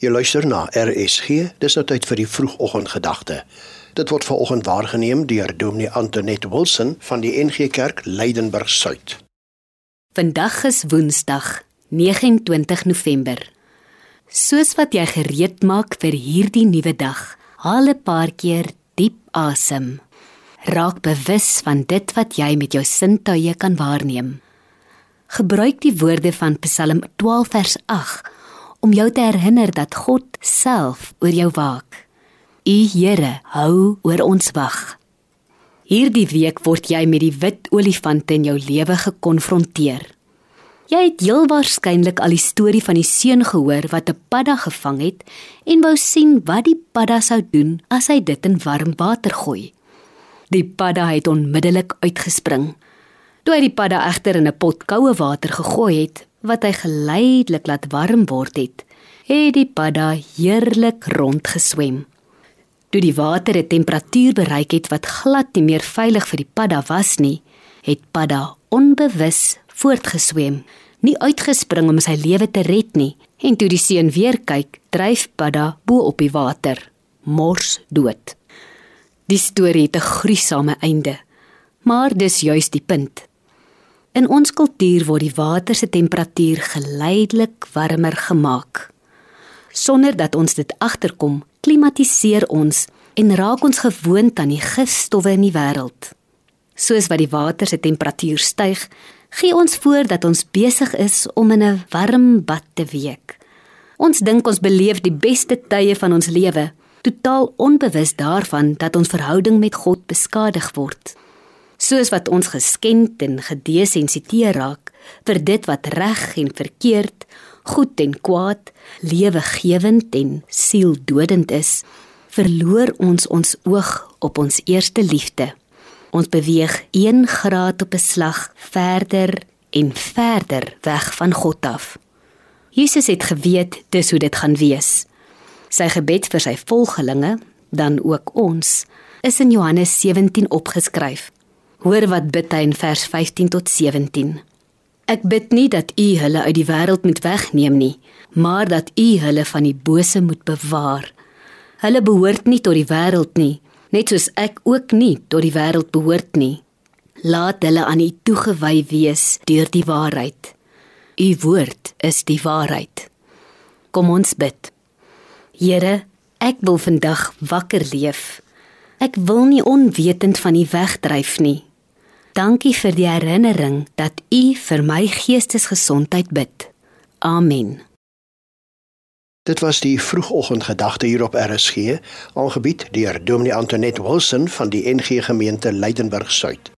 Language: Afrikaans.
Jy luister na RSG. Dis nou tyd vir die vroegoggendgedagte. Dit word vanoggend waargeneem deur Dominee Antoinette Wilson van die NG Kerk Leidenburg Suid. Vandag is Woensdag, 29 November. Soos wat jy gereed maak vir hierdie nuwe dag, haal 'n paar keer diep asem. Raak bewus van dit wat jy met jou sintuie kan waarneem. Gebruik die woorde van Psalm 12 vers 8 om jou te herinner dat God self oor jou waak. U Here hou oor ons wag. Hierdie week word jy met die wit olifant in jou lewe gekonfronteer. Jy het heel waarskynlik al die storie van die seun gehoor wat 'n padda gevang het en wou sien wat die padda sou doen as hy dit in warm water gooi. Die padda het onmiddellik uitgespring. Toe hy die padda egter in 'n pot koue water gegooi het, wat hy geleidelik laat warm word het, het die padda heerlik rondgeswem. Toe die water 'n temperatuur bereik het wat glad nie meer veilig vir die padda was nie, het padda onbewus voortgeswem, nie uitgespring om sy lewe te red nie. En toe die seun weer kyk, dryf padda bo op die water, mors dood. Die storie het 'n gruisame einde, maar dis juis die punt. In ons kultuur word die water se temperatuur geleidelik warmer gemaak. Sonder dat ons dit agterkom, klimatiseer ons en raak ons gewoond aan die gifstowwe in die wêreld. Soos wat die water se temperatuur styg, gee ons voor dat ons besig is om in 'n warm bad te week. Ons dink ons beleef die beste tye van ons lewe, totaal onbewus daarvan dat ons verhouding met God beskadig word soos wat ons geskend en gedesensiteer raak vir dit wat reg en verkeerd, goed en kwaad, lewegewend en sieldodend is, verloor ons ons oog op ons eerste liefde. Ons beweeg 1 graad op 'n slag verder en verder weg van God af. Jesus het geweet dis hoe dit gaan wees. Sy gebed vir sy volgelinge, dan ook ons, is in Johannes 17 opgeskryf. Hoor wat bid hy in vers 15 tot 17. Ek bid nie dat U hulle uit die wêreld moet wegneem nie, maar dat U hulle van die bose moet bewaar. Hulle behoort nie tot die wêreld nie, net soos ek ook nie tot die wêreld behoort nie. Laat hulle aan U toegewy wees deur die waarheid. U woord is die waarheid. Kom ons bid. Here, ek wil vandag wakker leef. Ek wil nie onwetend van U wegdryf nie. Dankie vir die herinnering dat U vir my geestesgesondheid bid. Amen. Dit was die vroegoggendgedagte hier op RSG, aangebied deur Dominee Antoinette Wilson van die NG Gemeente Leidenburg Suid.